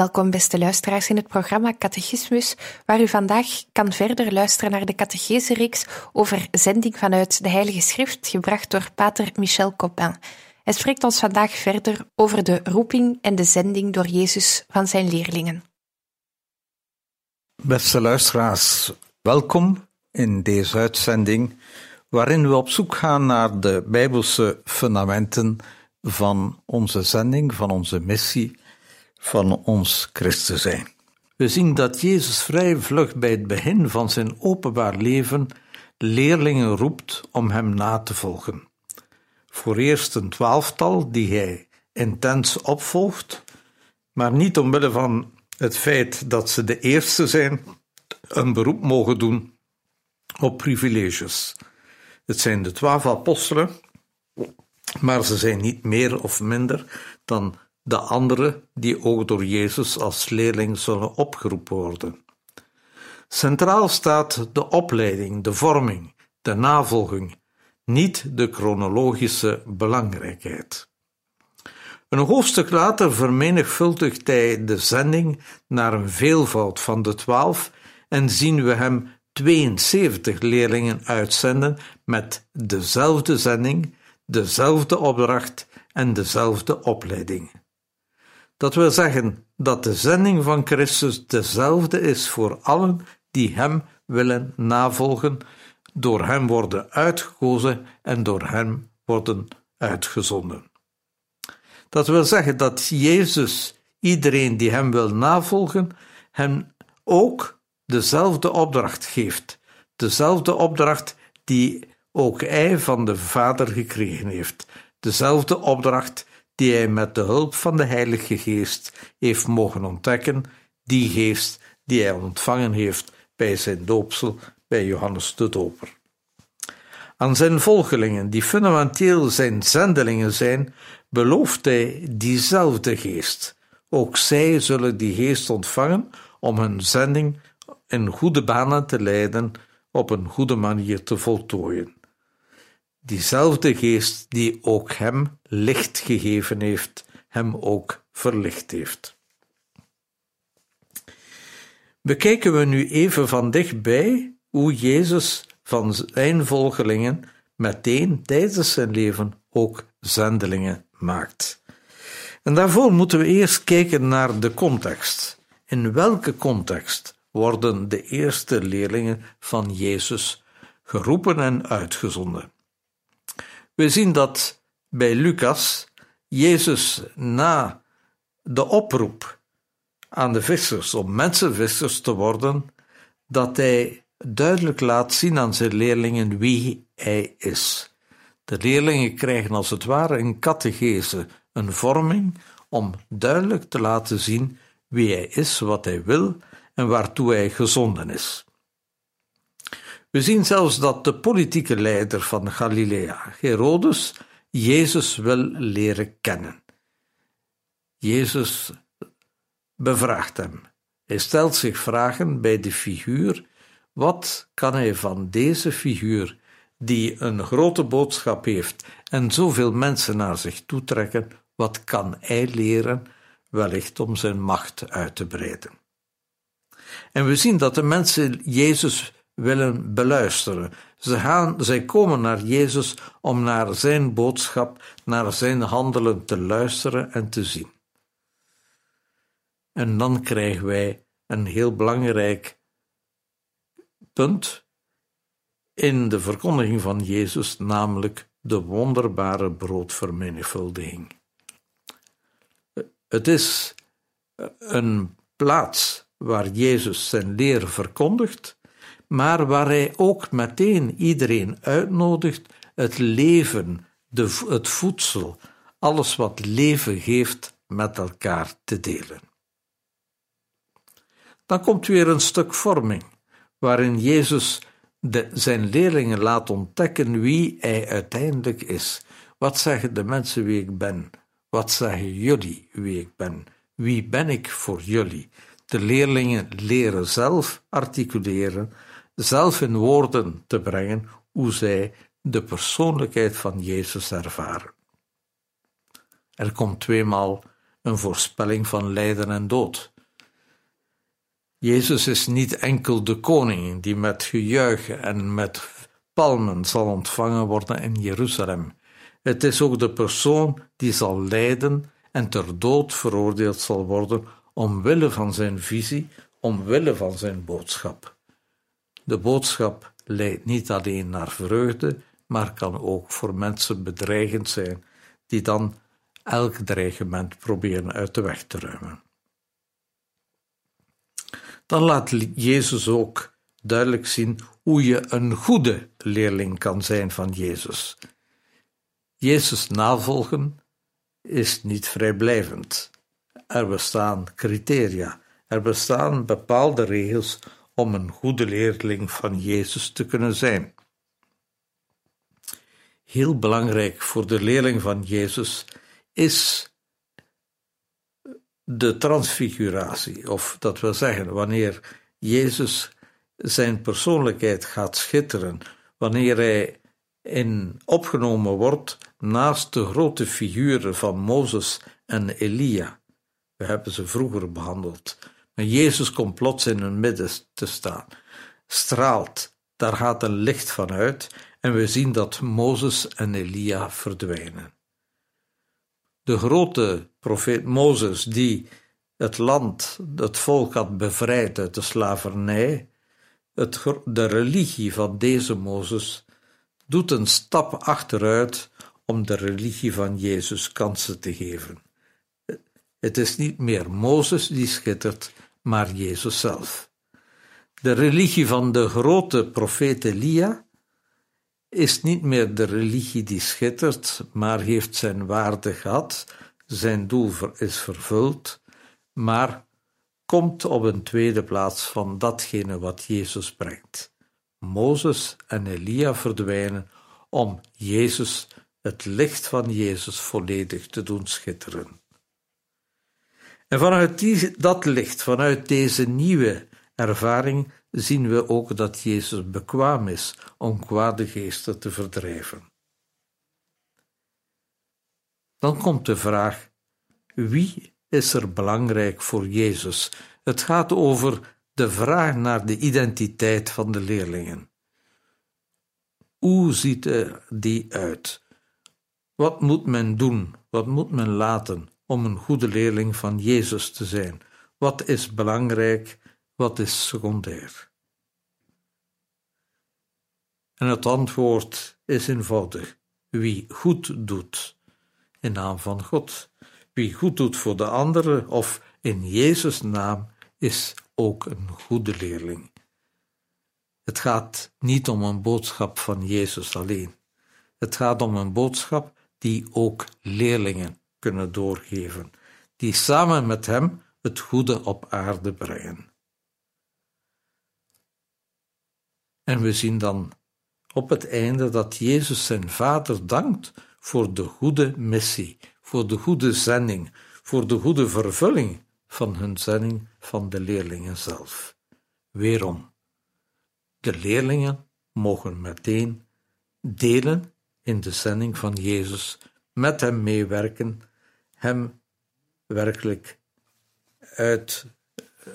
Welkom beste luisteraars in het programma Catechismus, waar u vandaag kan verder luisteren naar de catechese-reeks over zending vanuit de Heilige Schrift, gebracht door pater Michel Copin. Hij spreekt ons vandaag verder over de roeping en de zending door Jezus van zijn leerlingen. Beste luisteraars, welkom in deze uitzending, waarin we op zoek gaan naar de Bijbelse fundamenten van onze zending, van onze missie van ons christen zijn. We zien dat Jezus vrij vlug bij het begin van zijn openbaar leven leerlingen roept om hem na te volgen. Voor eerst een twaalftal die hij intens opvolgt, maar niet omwille van het feit dat ze de eerste zijn, een beroep mogen doen op privileges. Het zijn de twaalf apostelen, maar ze zijn niet meer of minder dan de anderen die ook door Jezus als leerling zullen opgeroepen worden. Centraal staat de opleiding, de vorming, de navolging, niet de chronologische belangrijkheid. Een hoofdstuk later vermenigvuldigt hij de zending naar een veelvoud van de twaalf en zien we hem 72 leerlingen uitzenden met dezelfde zending, dezelfde opdracht en dezelfde opleiding. Dat wil zeggen dat de zending van Christus dezelfde is voor allen die Hem willen navolgen, door Hem worden uitgekozen en door Hem worden uitgezonden. Dat wil zeggen dat Jezus iedereen die Hem wil navolgen, hem ook dezelfde opdracht geeft, dezelfde opdracht die ook Hij van de Vader gekregen heeft, dezelfde opdracht die hij met de hulp van de Heilige Geest heeft mogen ontdekken, die geest die hij ontvangen heeft bij zijn doopsel bij Johannes de Doper. Aan zijn volgelingen, die fundamenteel zijn zendelingen zijn, belooft hij diezelfde geest. Ook zij zullen die geest ontvangen om hun zending in goede banen te leiden, op een goede manier te voltooien diezelfde geest die ook hem licht gegeven heeft, hem ook verlicht heeft. Bekijken we nu even van dichtbij hoe Jezus van zijn volgelingen meteen tijdens zijn leven ook zendelingen maakt. En daarvoor moeten we eerst kijken naar de context. In welke context worden de eerste leerlingen van Jezus geroepen en uitgezonden? We zien dat bij Lucas Jezus na de oproep aan de vissers om mensenvissers te worden, dat hij duidelijk laat zien aan zijn leerlingen wie hij is. De leerlingen krijgen als het ware een catechese, een vorming om duidelijk te laten zien wie hij is, wat hij wil en waartoe hij gezonden is. We zien zelfs dat de politieke leider van Galilea, Herodes, Jezus wil leren kennen. Jezus bevraagt hem. Hij stelt zich vragen bij de figuur: wat kan hij van deze figuur, die een grote boodschap heeft en zoveel mensen naar zich toetrekken, wat kan hij leren, wellicht om zijn macht uit te breiden? En we zien dat de mensen Jezus willen beluisteren. Ze gaan, zij komen naar Jezus om naar zijn boodschap, naar zijn handelen te luisteren en te zien. En dan krijgen wij een heel belangrijk punt in de verkondiging van Jezus, namelijk de wonderbare broodvermenigvuldiging. Het is een plaats waar Jezus zijn leer verkondigt, maar waar hij ook meteen iedereen uitnodigt het leven, de, het voedsel, alles wat leven geeft, met elkaar te delen. Dan komt weer een stuk vorming, waarin Jezus de, zijn leerlingen laat ontdekken wie hij uiteindelijk is. Wat zeggen de mensen wie ik ben? Wat zeggen jullie wie ik ben? Wie ben ik voor jullie? De leerlingen leren zelf articuleren, zelf in woorden te brengen hoe zij de persoonlijkheid van Jezus ervaren. Er komt tweemaal een voorspelling van lijden en dood. Jezus is niet enkel de koning die met gejuich en met palmen zal ontvangen worden in Jeruzalem. Het is ook de persoon die zal lijden en ter dood veroordeeld zal worden omwille van zijn visie, omwille van zijn boodschap. De boodschap leidt niet alleen naar vreugde, maar kan ook voor mensen bedreigend zijn, die dan elk dreigement proberen uit de weg te ruimen. Dan laat Jezus ook duidelijk zien hoe je een goede leerling kan zijn van Jezus. Jezus navolgen is niet vrijblijvend. Er bestaan criteria, er bestaan bepaalde regels om een goede leerling van Jezus te kunnen zijn. Heel belangrijk voor de leerling van Jezus is de transfiguratie, of dat wil zeggen, wanneer Jezus zijn persoonlijkheid gaat schitteren, wanneer hij in opgenomen wordt naast de grote figuren van Mozes en Elia. We hebben ze vroeger behandeld. Maar Jezus komt plots in hun midden te staan, straalt, daar gaat een licht van uit en we zien dat Mozes en Elia verdwijnen. De grote profeet Mozes, die het land, het volk had bevrijd uit de slavernij, het, de religie van deze Mozes doet een stap achteruit om de religie van Jezus kansen te geven. Het is niet meer Mozes die schittert, maar Jezus zelf. De religie van de grote profeet Elia is niet meer de religie die schittert, maar heeft zijn waarde gehad, zijn doel is vervuld, maar komt op een tweede plaats van datgene wat Jezus brengt. Mozes en Elia verdwijnen om Jezus, het licht van Jezus, volledig te doen schitteren. En vanuit dat licht, vanuit deze nieuwe ervaring, zien we ook dat Jezus bekwaam is om kwade geesten te verdrijven. Dan komt de vraag: wie is er belangrijk voor Jezus? Het gaat over de vraag naar de identiteit van de leerlingen. Hoe ziet er die uit? Wat moet men doen? Wat moet men laten om een goede leerling van Jezus te zijn? Wat is belangrijk? Wat is secundair? En het antwoord is eenvoudig: wie goed doet in naam van God, wie goed doet voor de anderen of in Jezus' naam, is ook een goede leerling. Het gaat niet om een boodschap van Jezus alleen. Het gaat om een boodschap die ook leerlingen kunnen doorgeven, die samen met Hem het goede op aarde brengen. En we zien dan op het einde dat Jezus zijn Vader dankt voor de goede missie, voor de goede zending, voor de goede vervulling van hun zending van de leerlingen zelf. Weerom, de leerlingen mogen meteen delen in de zending van Jezus, met hem meewerken, hem werkelijk uit uh,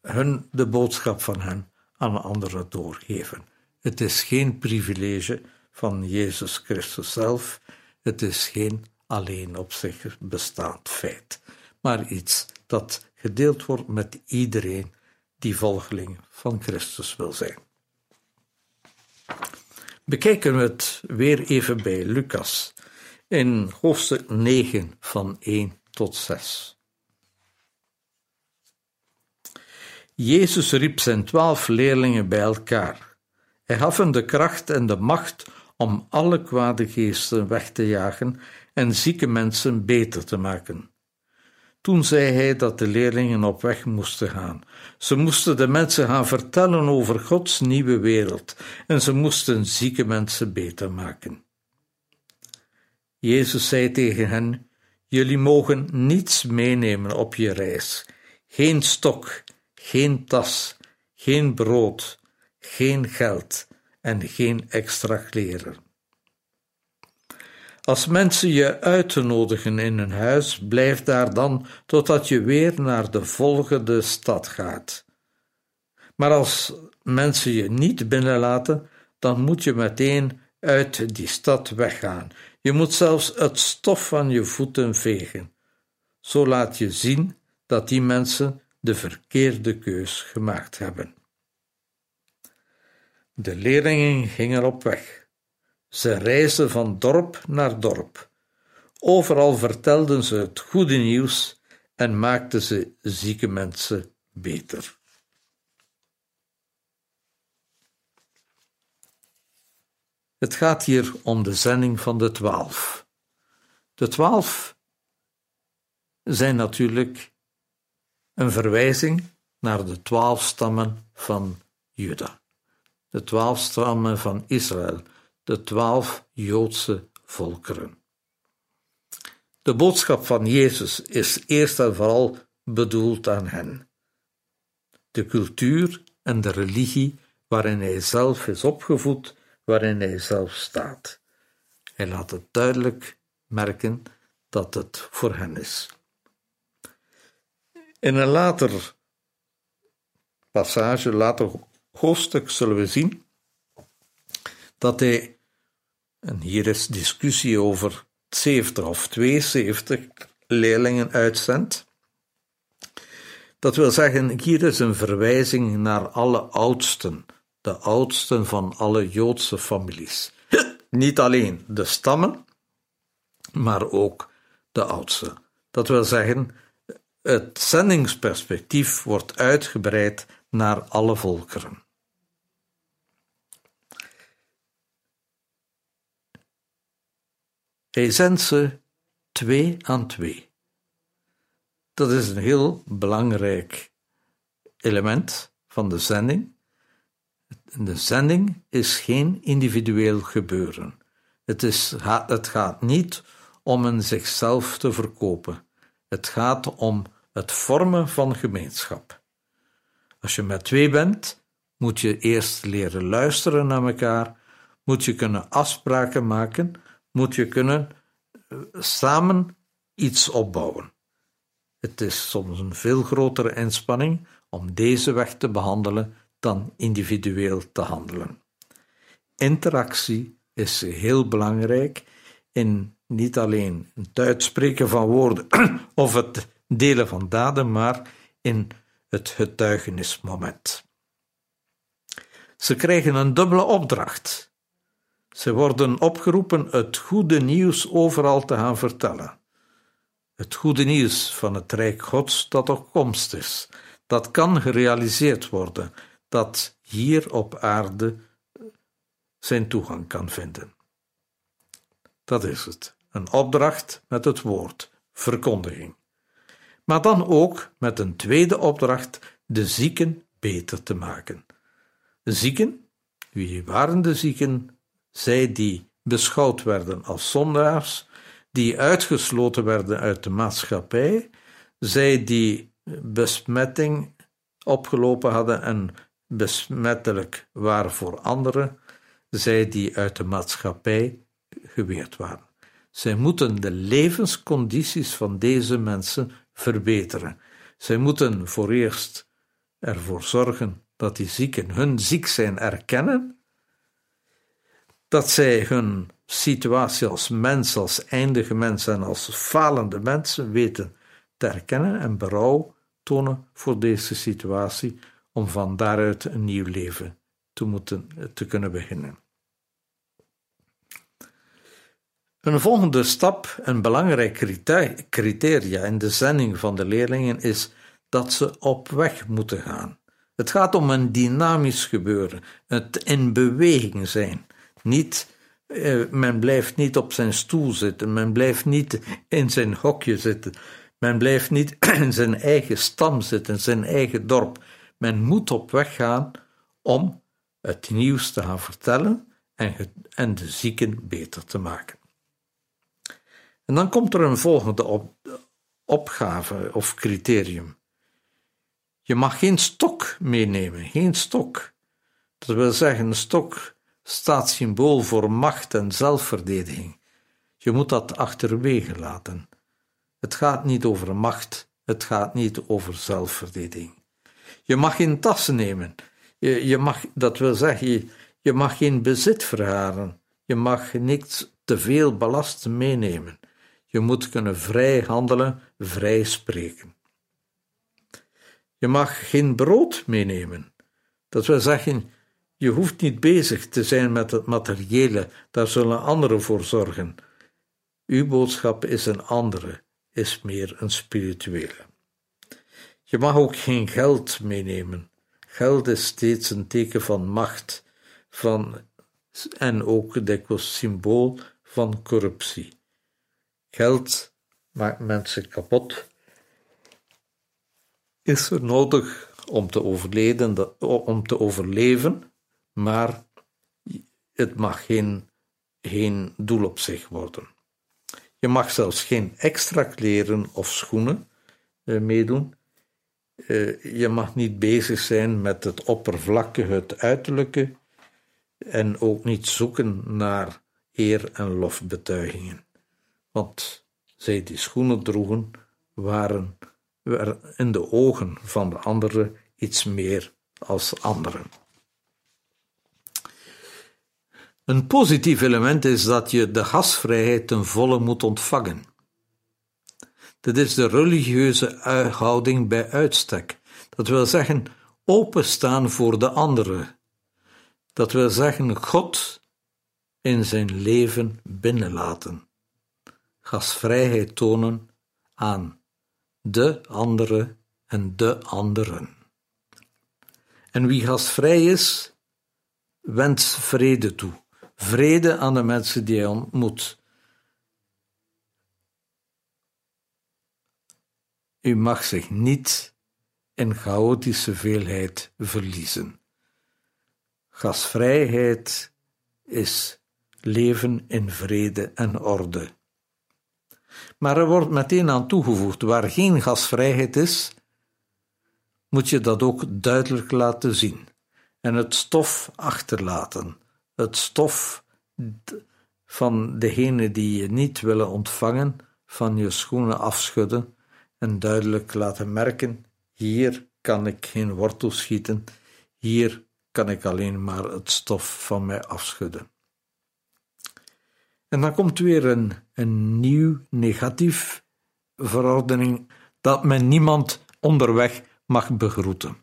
hun de boodschap van hem aan anderen doorgeven. Het is geen privilege van Jezus Christus zelf, het is geen alleen op zich bestaand feit, maar iets dat gedeeld wordt met iedereen die volgeling van Christus wil zijn. Bekijken we het weer even bij Lucas in hoofdstuk 9 van 1 tot 6. Jezus riep zijn twaalf leerlingen bij elkaar. Hij gaf hen de kracht en de macht om alle kwade geesten weg te jagen en zieke mensen beter te maken. Toen zei hij dat de leerlingen op weg moesten gaan. Ze moesten de mensen gaan vertellen over Gods nieuwe wereld en ze moesten zieke mensen beter maken. Jezus zei tegen hen: Jullie mogen niets meenemen op je reis: geen stok, geen tas, geen brood, geen geld en geen extra kleren. Als mensen je uitnodigen in hun huis, blijf daar dan totdat je weer naar de volgende stad gaat. Maar als mensen je niet binnenlaten, dan moet je meteen uit die stad weggaan. Je moet zelfs het stof van je voeten vegen. Zo laat je zien dat die mensen de verkeerde keus gemaakt hebben. De leerlingen gingen op weg. Ze reisden van dorp naar dorp. Overal vertelden ze het goede nieuws en maakten ze zieke mensen beter. Het gaat hier om de zending van de twaalf. De twaalf zijn natuurlijk een verwijzing naar de twaalf stammen van Juda, de twaalf stammen van Israël, de twaalf Joodse volkeren. De boodschap van Jezus is eerst en vooral bedoeld aan hen. De cultuur en de religie waarin hij zelf is opgevoed, waarin hij zelf staat. Hij laat het duidelijk merken dat het voor hen is. In een later passage, later hoofdstuk, zullen we zien dat hij, en hier is discussie over 70 of 72 leerlingen uitzendt. Dat wil zeggen, hier is een verwijzing naar alle oudsten, de oudsten van alle Joodse families. Niet alleen de stammen, maar ook de oudsten. Dat wil zeggen, het zendingsperspectief wordt uitgebreid naar alle volkeren. Hij zendt ze twee aan twee. Dat is een heel belangrijk element van de zending. De zending is geen individueel gebeuren. Het, is, het gaat niet om een zichzelf te verkopen. Het gaat om het vormen van gemeenschap. Als je met twee bent, moet je eerst leren luisteren naar elkaar, moet je kunnen afspraken maken, moet je kunnen eh, samen iets opbouwen. Het is soms een veel grotere inspanning om deze weg te behandelen dan individueel te handelen. Interactie is heel belangrijk in niet alleen het uitspreken van woorden of het delen van daden, maar in het getuigenismoment. Ze krijgen een dubbele opdracht. Ze worden opgeroepen het goede nieuws overal te gaan vertellen. Het goede nieuws van het Rijk Gods dat op komst is, dat kan gerealiseerd worden, dat hier op aarde zijn toegang kan vinden. Dat is het. Een opdracht met het woord, verkondiging. Maar dan ook met een tweede opdracht de zieken beter te maken. De zieken, wie waren de zieken? Zij die beschouwd werden als zondaars, die uitgesloten werden uit de maatschappij, zij die besmetting opgelopen hadden en besmettelijk waren voor anderen, zij die uit de maatschappij geweerd waren. Zij moeten de levenscondities van deze mensen verbeteren. Zij moeten voor eerst ervoor zorgen dat die zieken hun ziek zijn erkennen, dat zij hun situatie als mens, als eindige mens en als falende mensen weten te erkennen en berouw tonen voor deze situatie om van daaruit een nieuw leven te, moeten, te kunnen beginnen. Een volgende stap, een belangrijk criteria in de zending van de leerlingen is dat ze op weg moeten gaan. Het gaat om een dynamisch gebeuren, het in beweging zijn. Niet, eh, men blijft niet op zijn stoel zitten, men blijft niet in zijn hokje zitten, men blijft niet in zijn eigen stam zitten, zijn eigen dorp. Men moet op weg gaan om het nieuws te gaan vertellen en, en de zieken beter te maken. En dan komt er een volgende op, opgave of criterium. Je mag geen stok meenemen, geen stok. Dat wil zeggen, een stok staat symbool voor macht en zelfverdediging. Je moet dat achterwege laten. Het gaat niet over macht, het gaat niet over zelfverdediging. Je mag geen tassen nemen. Je, mag, dat wil zeggen, je, je mag geen bezit verharen. Je mag niks te veel ballast meenemen. Je moet kunnen vrij handelen, vrij spreken. Je mag geen brood meenemen. Dat wil zeggen, je hoeft niet bezig te zijn met het materiële, daar zullen anderen voor zorgen. Uw boodschap is een andere, is meer een spirituele. Je mag ook geen geld meenemen. Geld is steeds een teken van macht, van, en ook dikwijls symbool van corruptie. Geld maakt mensen kapot. Is er nodig om te, om te overleven, maar het mag geen, geen doel op zich worden. Je mag zelfs geen extra kleren of schoenen eh, meedoen. Eh, je mag niet bezig zijn met het oppervlakkige, het uiterlijke, en ook niet zoeken naar eer- en lofbetuigingen want zij die schoenen droegen, waren in de ogen van de anderen iets meer als anderen. Een positief element is dat je de gasvrijheid ten volle moet ontvangen. Dit is de religieuze houding bij uitstek. Dat wil zeggen openstaan voor de anderen. Dat wil zeggen God in zijn leven binnenlaten gasvrijheid tonen aan de andere en de anderen. En wie gastvrij is, wenst vrede toe. Vrede aan de mensen die hij ontmoet. U mag zich niet in chaotische veelheid verliezen. Gasvrijheid is leven in vrede en orde. Maar er wordt meteen aan toegevoegd: waar geen gasvrijheid is, moet je dat ook duidelijk laten zien en het stof achterlaten. Het stof van degene die je niet willen ontvangen, van je schoenen afschudden en duidelijk laten merken: hier kan ik geen wortel schieten, hier kan ik alleen maar het stof van mij afschudden. En dan komt weer een, een nieuw negatief verordening dat men niemand onderweg mag begroeten.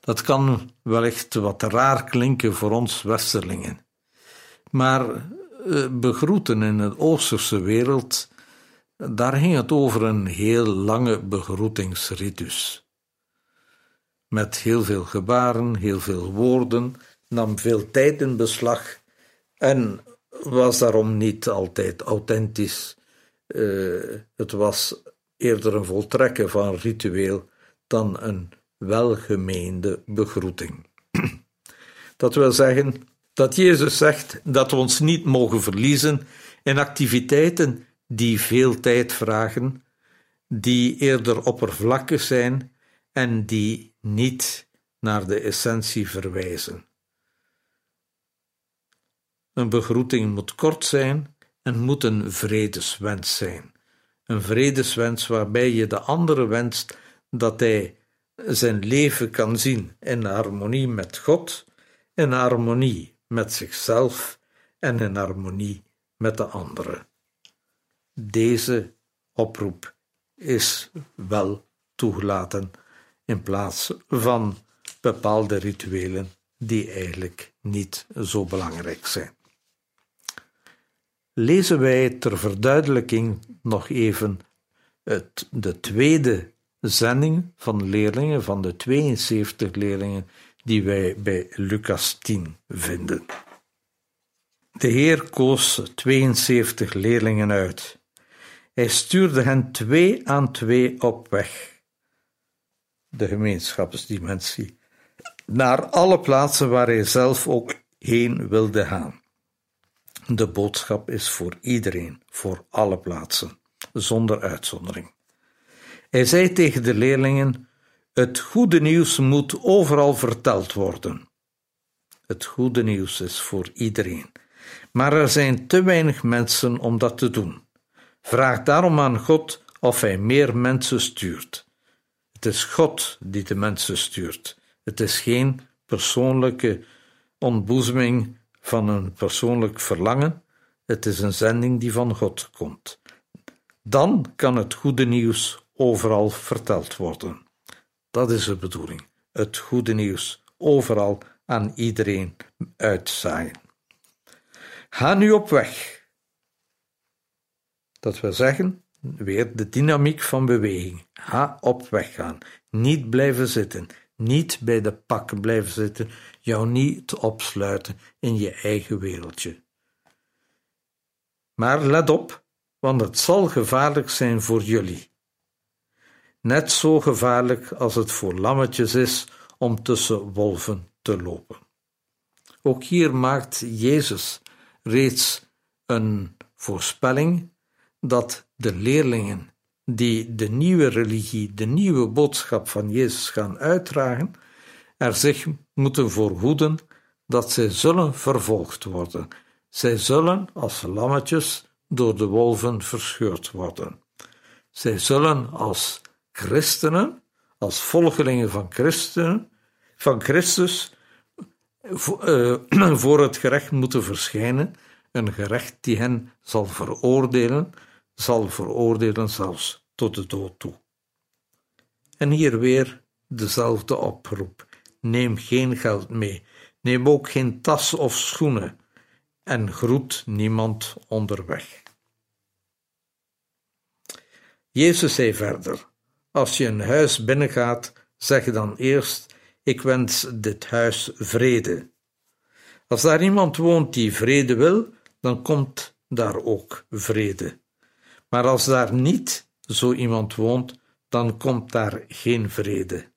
Dat kan wellicht wat raar klinken voor ons Westerlingen. Maar eh, begroeten in de Oosterse wereld, daar ging het over een heel lange begroetingsritus. Met heel veel gebaren, heel veel woorden, nam veel tijd in beslag en was daarom niet altijd authentisch. Uh, het was eerder een voltrekken van ritueel dan een welgemeende begroeting. Dat wil zeggen dat Jezus zegt dat we ons niet mogen verliezen in activiteiten die veel tijd vragen, die eerder oppervlakkig zijn en die niet naar de essentie verwijzen. Een begroeting moet kort zijn en moet een vredeswens zijn. Een vredeswens waarbij je de andere wenst dat hij zijn leven kan zien in harmonie met God, in harmonie met zichzelf en in harmonie met de anderen. Deze oproep is wel toegelaten in plaats van bepaalde rituelen die eigenlijk niet zo belangrijk zijn. Lezen wij ter verduidelijking nog even het, de tweede zending van leerlingen, van de 72 leerlingen die wij bij Lucas 10 vinden. De Heer koos 72 leerlingen uit. Hij stuurde hen twee aan twee op weg. De gemeenschapsdimensie. Naar alle plaatsen waar hij zelf ook heen wilde gaan. De boodschap is voor iedereen, voor alle plaatsen, zonder uitzondering. Hij zei tegen de leerlingen: Het goede nieuws moet overal verteld worden. Het goede nieuws is voor iedereen, maar er zijn te weinig mensen om dat te doen. Vraag daarom aan God of Hij meer mensen stuurt. Het is God die de mensen stuurt. Het is geen persoonlijke ontboezeming van een persoonlijk verlangen. Het is een zending die van God komt. Dan kan het goede nieuws overal verteld worden. Dat is de bedoeling. Het goede nieuws overal aan iedereen uitzaaien. Ga nu op weg. Dat wil zeggen, weer de dynamiek van beweging. Ga op weg gaan. Niet blijven zitten. Niet bij de pak blijven zitten. Jou niet opsluiten in je eigen wereldje. Maar let op, want het zal gevaarlijk zijn voor jullie net zo gevaarlijk als het voor lammetjes is om tussen wolven te lopen. Ook hier maakt Jezus reeds een voorspelling dat de leerlingen die de nieuwe religie, de nieuwe boodschap van Jezus gaan uitdragen, er zich moeten voorhoeden dat zij zullen vervolgd worden. Zij zullen als lammetjes door de wolven verscheurd worden. Zij zullen als christenen, als volgelingen van christenen, van Christus, eh, voor het gerecht moeten verschijnen, een gerecht die hen zal veroordelen, zal veroordelen zelfs tot de dood toe. En hier weer dezelfde oproep: neem geen geld mee, neem ook geen tas of schoenen en groet niemand onderweg. Jezus zei verder: als je een huis binnengaat, zeg dan eerst: Ik wens dit huis vrede. Als daar iemand woont die vrede wil, dan komt daar ook vrede. Maar als daar niet zo iemand woont, dan komt daar geen vrede.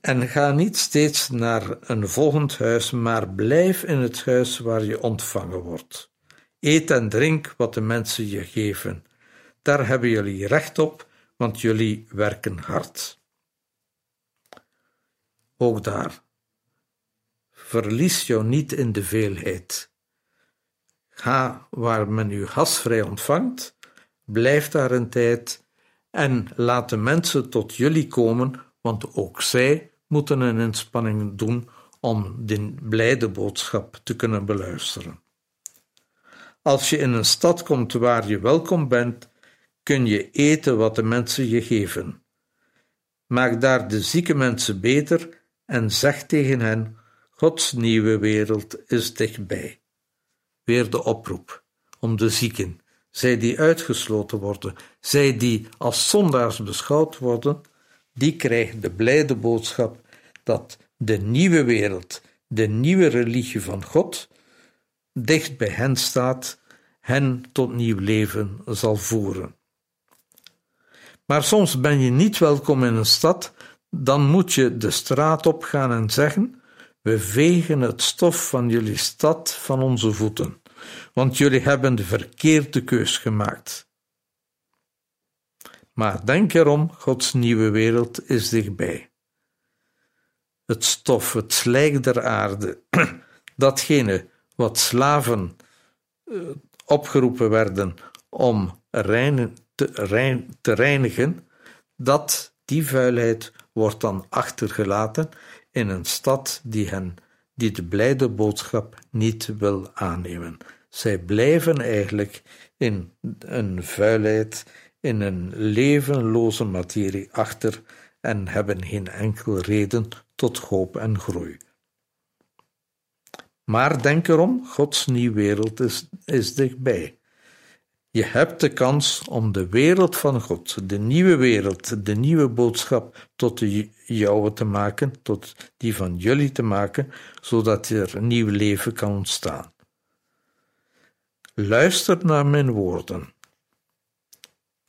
En ga niet steeds naar een volgend huis, maar blijf in het huis waar je ontvangen wordt. Eet en drink wat de mensen je geven daar hebben jullie recht op, want jullie werken hard. Ook daar. Verlies jou niet in de veelheid. Ga waar men u gasvrij ontvangt, blijf daar een tijd en laat de mensen tot jullie komen, want ook zij moeten een inspanning doen om de blijde boodschap te kunnen beluisteren. Als je in een stad komt waar je welkom bent, kun je eten wat de mensen je geven. Maak daar de zieke mensen beter en zeg tegen hen: Gods nieuwe wereld is dichtbij. Weer de oproep om de zieken, zij die uitgesloten worden, zij die als zondaars beschouwd worden, die krijgen de blijde boodschap dat de nieuwe wereld, de nieuwe religie van God, dicht bij hen staat, hen tot nieuw leven zal voeren. Maar soms ben je niet welkom in een stad, dan moet je de straat op gaan en zeggen: We vegen het stof van jullie stad van onze voeten, want jullie hebben de verkeerde keus gemaakt. Maar denk erom: Gods nieuwe wereld is dichtbij. Het stof, het slijk der aarde, datgene wat slaven eh, opgeroepen werden om te, te reinigen, dat die vuilheid wordt dan achtergelaten in een stad die hen, die de blijde boodschap niet wil aannemen. Zij blijven eigenlijk in een vuilheid, in een levenloze materie achter en hebben geen enkel reden tot hoop en groei. Maar denk erom, Gods nieuwe wereld is, is dichtbij. Je hebt de kans om de wereld van God, de nieuwe wereld, de nieuwe boodschap tot de jouwe te maken, tot die van jullie te maken, zodat er een nieuw leven kan ontstaan. Luister naar mijn woorden.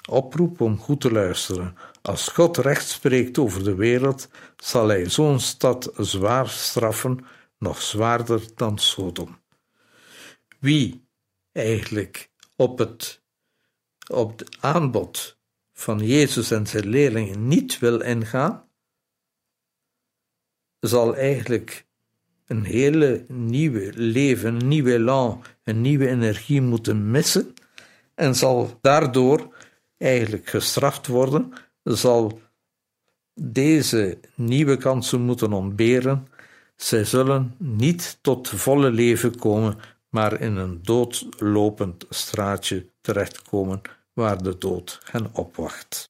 Oproep om goed te luisteren. Als God recht spreekt over de wereld, zal hij zo'n stad zwaar straffen, nog zwaarder dan Sodom. Wie eigenlijk op het, op het aanbod van Jezus en zijn leerlingen niet wil ingaan, zal eigenlijk een hele nieuwe leven, een nieuwe elan, een nieuwe energie moeten missen en zal daardoor eigenlijk gestraft worden, zal deze nieuwe kansen moeten ontberen. Zij zullen niet tot volle leven komen, maar in een doodlopend straatje terechtkomen waar de dood hen opwacht.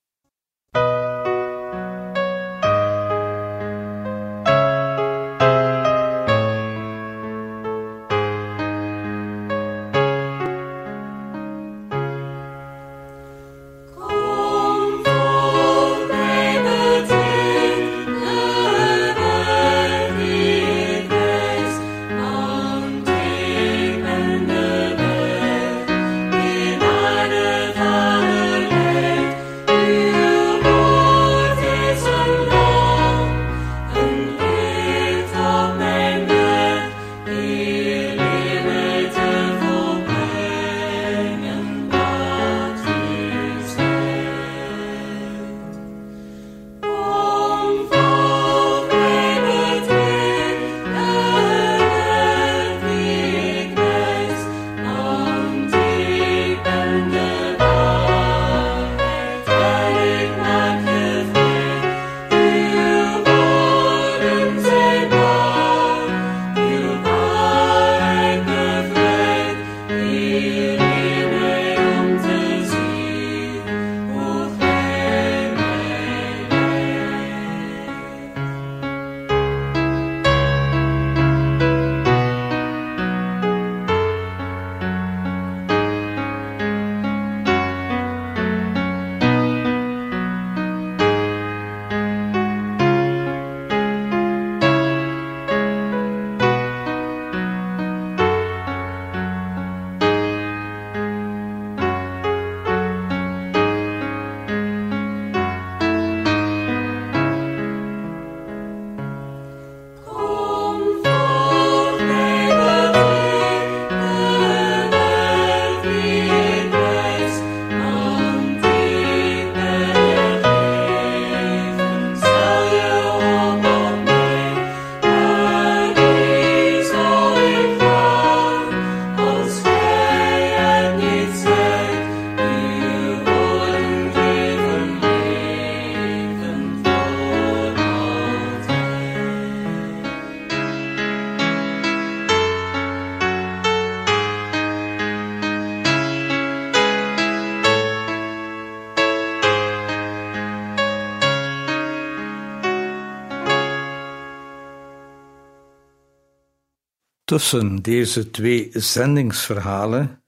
Tussen deze twee zendingsverhalen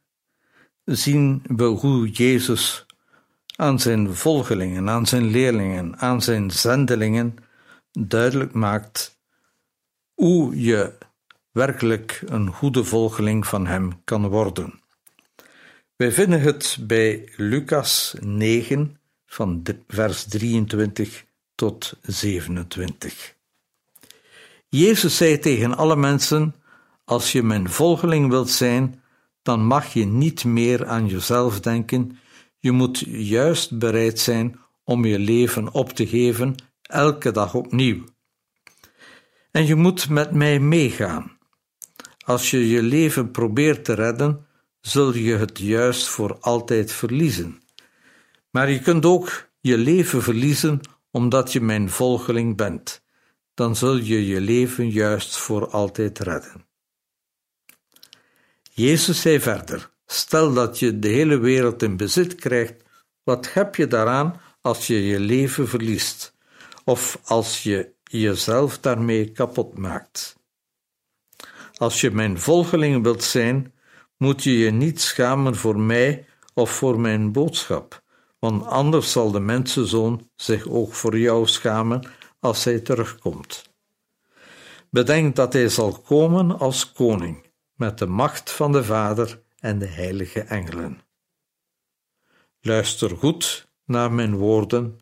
zien we hoe Jezus aan zijn volgelingen, aan zijn leerlingen, aan zijn zendelingen duidelijk maakt hoe je werkelijk een goede volgeling van hem kan worden. Wij vinden het bij Lucas 9 van vers 23 tot 27. Jezus zei tegen alle mensen als je mijn volgeling wilt zijn, dan mag je niet meer aan jezelf denken. Je moet juist bereid zijn om je leven op te geven, elke dag opnieuw. En je moet met mij meegaan. Als je je leven probeert te redden, zul je het juist voor altijd verliezen. Maar je kunt ook je leven verliezen omdat je mijn volgeling bent. Dan zul je je leven juist voor altijd redden. Jezus zei verder: Stel dat je de hele wereld in bezit krijgt, Wat heb je daaraan als je je leven verliest of als je jezelf daarmee kapot maakt? Als je mijn volgeling wilt zijn, moet je je niet schamen voor mij of voor mijn boodschap, want anders zal de mensenzoon zich ook voor jou schamen als hij terugkomt. Bedenk dat hij zal komen als koning, met de macht van de Vader en de heilige engelen. Luister goed naar mijn woorden.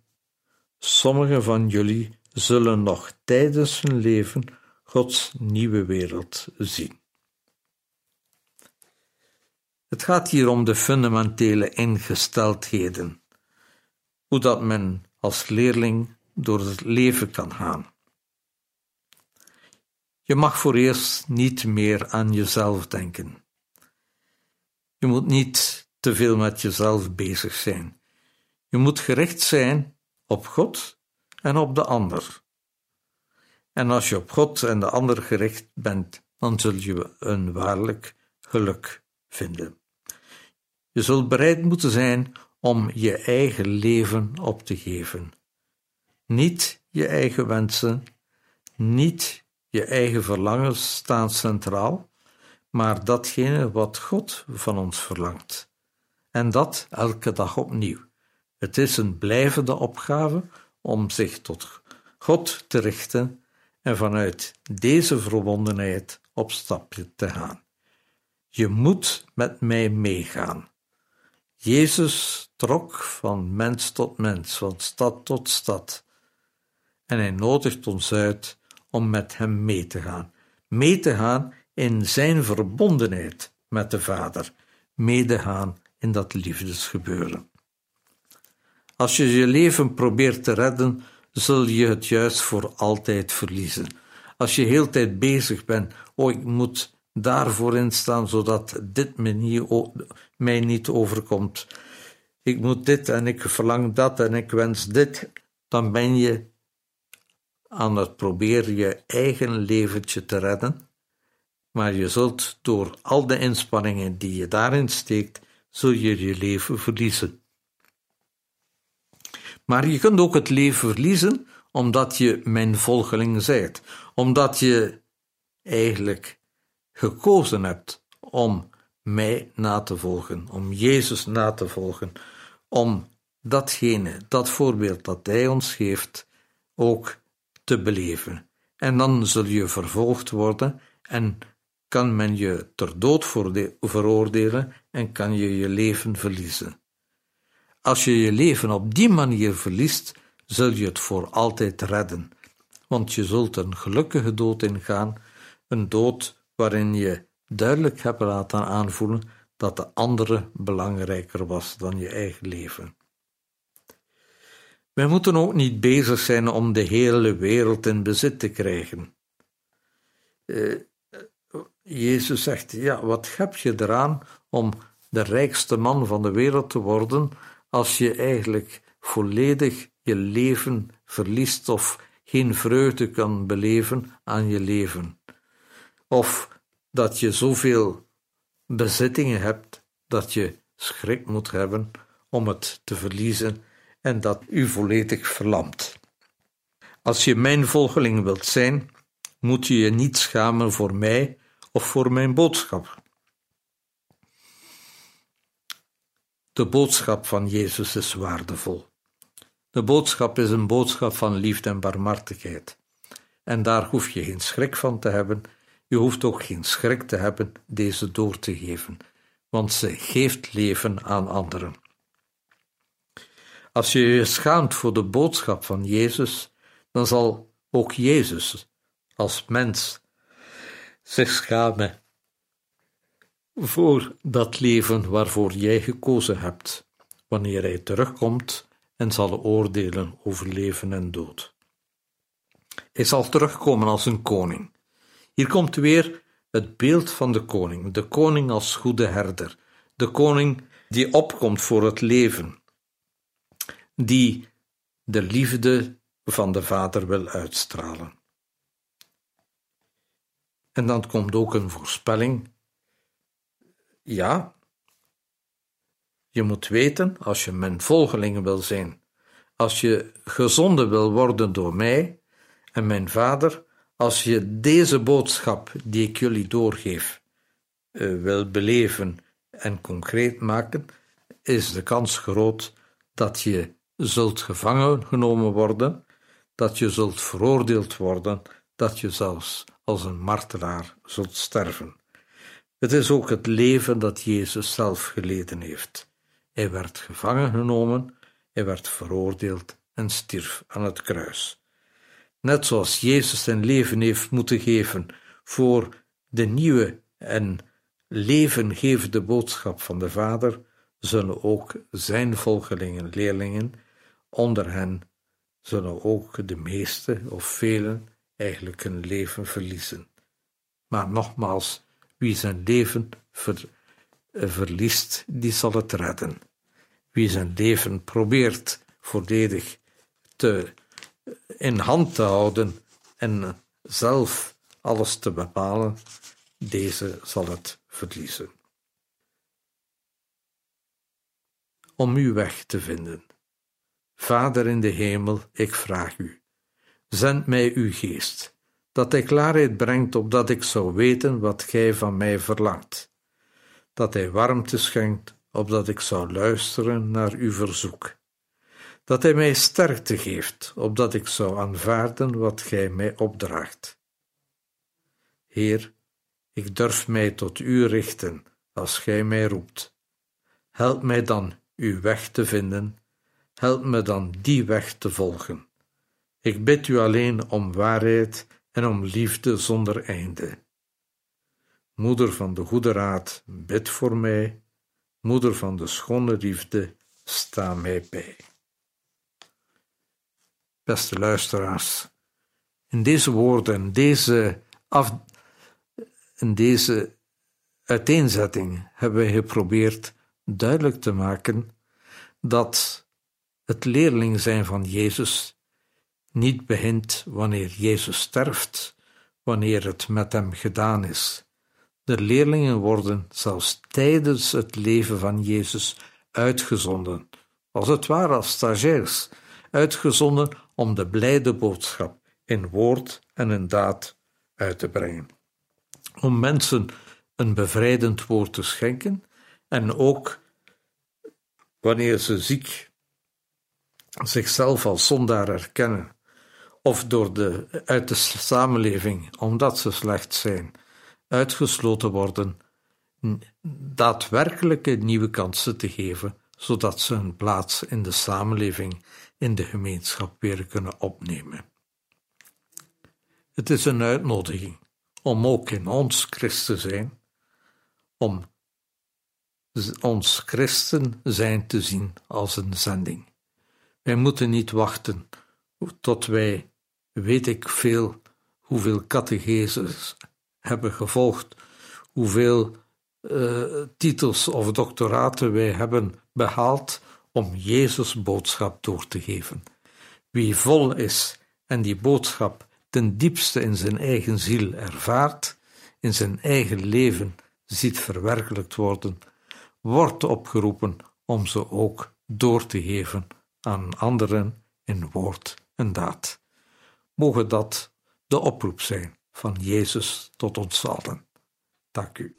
Sommigen van jullie zullen nog tijdens hun leven Gods nieuwe wereld zien. Het gaat hier om de fundamentele ingesteldheden, hoe dat men als leerling door het leven kan gaan. Je mag voor eerst niet meer aan jezelf denken. Je moet niet te veel met jezelf bezig zijn. Je moet gericht zijn op God en op de ander. En als je op God en de ander gericht bent, dan zul je een waarlijk geluk vinden. Je zult bereid moeten zijn om je eigen leven op te geven. Niet je eigen wensen, niet je eigen verlangens staan centraal, maar datgene wat God van ons verlangt. En dat elke dag opnieuw. Het is een blijvende opgave om zich tot God te richten en vanuit deze verbondenheid op stapje te gaan. Je moet met mij meegaan. Jezus trok van mens tot mens, van stad tot stad. En hij nodigt ons uit om met hem mee te gaan. Mee te gaan in zijn verbondenheid met de Vader. Meegaan in dat liefdesgebeuren. Als je je leven probeert te redden, zul je het juist voor altijd verliezen. Als je heel tijd bezig bent, oh, ik moet daarvoor instaan, zodat dit me mij niet overkomt. Ik moet dit en ik verlang dat en ik wens dit, dan ben je aan het proberen je eigen leventje te redden, maar je zult door al de inspanningen die je daarin steekt, zul je je leven verliezen. Maar je kunt ook het leven verliezen omdat je mijn volgeling zijt, omdat je eigenlijk gekozen hebt om mij na te volgen, om Jezus na te volgen, om datgene, dat voorbeeld dat Hij ons geeft, ook te beleven. En dan zul je vervolgd worden en kan men je ter dood veroordelen en kan je je leven verliezen. Als je je leven op die manier verliest, zul je het voor altijd redden, want je zult een gelukkige dood ingaan, een dood waarin je duidelijk hebt laten aanvoelen dat de andere belangrijker was dan je eigen leven. Wij moeten ook niet bezig zijn om de hele wereld in bezit te krijgen. Uh, Jezus zegt: Ja, wat heb je eraan om de rijkste man van de wereld te worden als je eigenlijk volledig je leven verliest of geen vreugde kan beleven aan je leven? Of dat je zoveel bezittingen hebt dat je schrik moet hebben om het te verliezen en dat u volledig verlamt. Als je mijn volgeling wilt zijn, moet je je niet schamen voor mij of voor mijn boodschap. De boodschap van Jezus is waardevol. De boodschap is een boodschap van liefde en barmhartigheid. En daar hoef je geen schrik van te hebben. Je hoeft ook geen schrik te hebben deze door te geven, want ze geeft leven aan anderen. Als je je schaamt voor de boodschap van Jezus, dan zal ook Jezus als mens zich schamen voor dat leven waarvoor jij gekozen hebt, wanneer hij terugkomt en zal oordelen over leven en dood. Hij zal terugkomen als een koning. Hier komt weer het beeld van de koning, de koning als goede herder, de koning die opkomt voor het leven, die de liefde van de Vader wil uitstralen. En dan komt ook een voorspelling. Ja, Je moet weten, als je mijn volgeling wil zijn, als je gezonden wil worden door mij en mijn Vader, als je deze boodschap die ik jullie doorgeef uh, wil beleven en concreet maken, is de kans groot dat je zult gevangen genomen worden, dat je zult veroordeeld worden, dat je zelfs als een martelaar zult sterven. Het is ook het leven dat Jezus zelf geleden heeft. Hij werd gevangen genomen, hij werd veroordeeld en stierf aan het kruis. Net zoals Jezus zijn leven heeft moeten geven voor de nieuwe en levengevende boodschap van de Vader, zullen ook zijn volgelingen, leerlingen, onder hen zullen ook de meeste of velen eigenlijk hun leven verliezen. Maar nogmaals, wie zijn leven ver, eh, verliest, die zal het redden. Wie zijn leven probeert volledig te, in hand te houden en zelf alles te bepalen, deze zal het verliezen. Om uw weg te vinden. Vader in de hemel, ik vraag u, zend mij uw geest, dat hij klaarheid brengt opdat ik zou weten wat gij van mij verlangt, dat hij warmte schenkt opdat ik zou luisteren naar uw verzoek, dat hij mij sterkte geeft opdat ik zou aanvaarden wat gij mij opdraagt. Heer, ik durf mij tot u richten als gij mij roept. Help mij dan uw weg te vinden, help me dan die weg te volgen. Ik bid u alleen om waarheid en om liefde zonder einde. Moeder van de goede raad, bid voor mij. Moeder van de schone liefde, sta mij bij. Beste luisteraars, in deze woorden, deze, af, in deze uiteenzetting hebben we geprobeerd duidelijk te maken dat het leerling zijn van Jezus niet begint wanneer Jezus sterft, wanneer het met hem gedaan is. De leerlingen worden zelfs tijdens het leven van Jezus uitgezonden, als het ware als stagiairs, uitgezonden om de blijde boodschap in woord en in daad uit te brengen. Om mensen een bevrijdend woord te schenken en ook wanneer ze ziek zichzelf als zondaar erkennen of door de, uit de samenleving, omdat ze slecht zijn, uitgesloten worden, daadwerkelijke nieuwe kansen te geven, zodat ze hun plaats in de samenleving, in de gemeenschap weer kunnen opnemen. Het is een uitnodiging om ook in ons Christ te zijn, om ons christen zijn te zien als een zending. Wij moeten niet wachten tot wij weet ik veel hoeveel catecheses hebben gevolgd, hoeveel uh, titels of doctoraten wij hebben behaald om Jezus' boodschap door te geven. Wie vol is en die boodschap ten diepste in zijn eigen ziel ervaart, in zijn eigen leven ziet verwerkelijkt worden, wordt opgeroepen om ze ook door te geven aan anderen in woord en daad. Mogen dat de oproep zijn van Jezus tot ons allen. Dank u.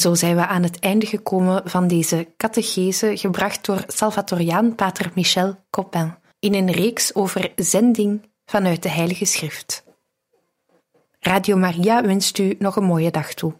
Zo zijn we aan het einde gekomen van deze catechese, gebracht door Salvatoriaan Pater Michel Copin, in een reeks over zending vanuit de Heilige Schrift. Radio Maria wenst u nog een mooie dag toe.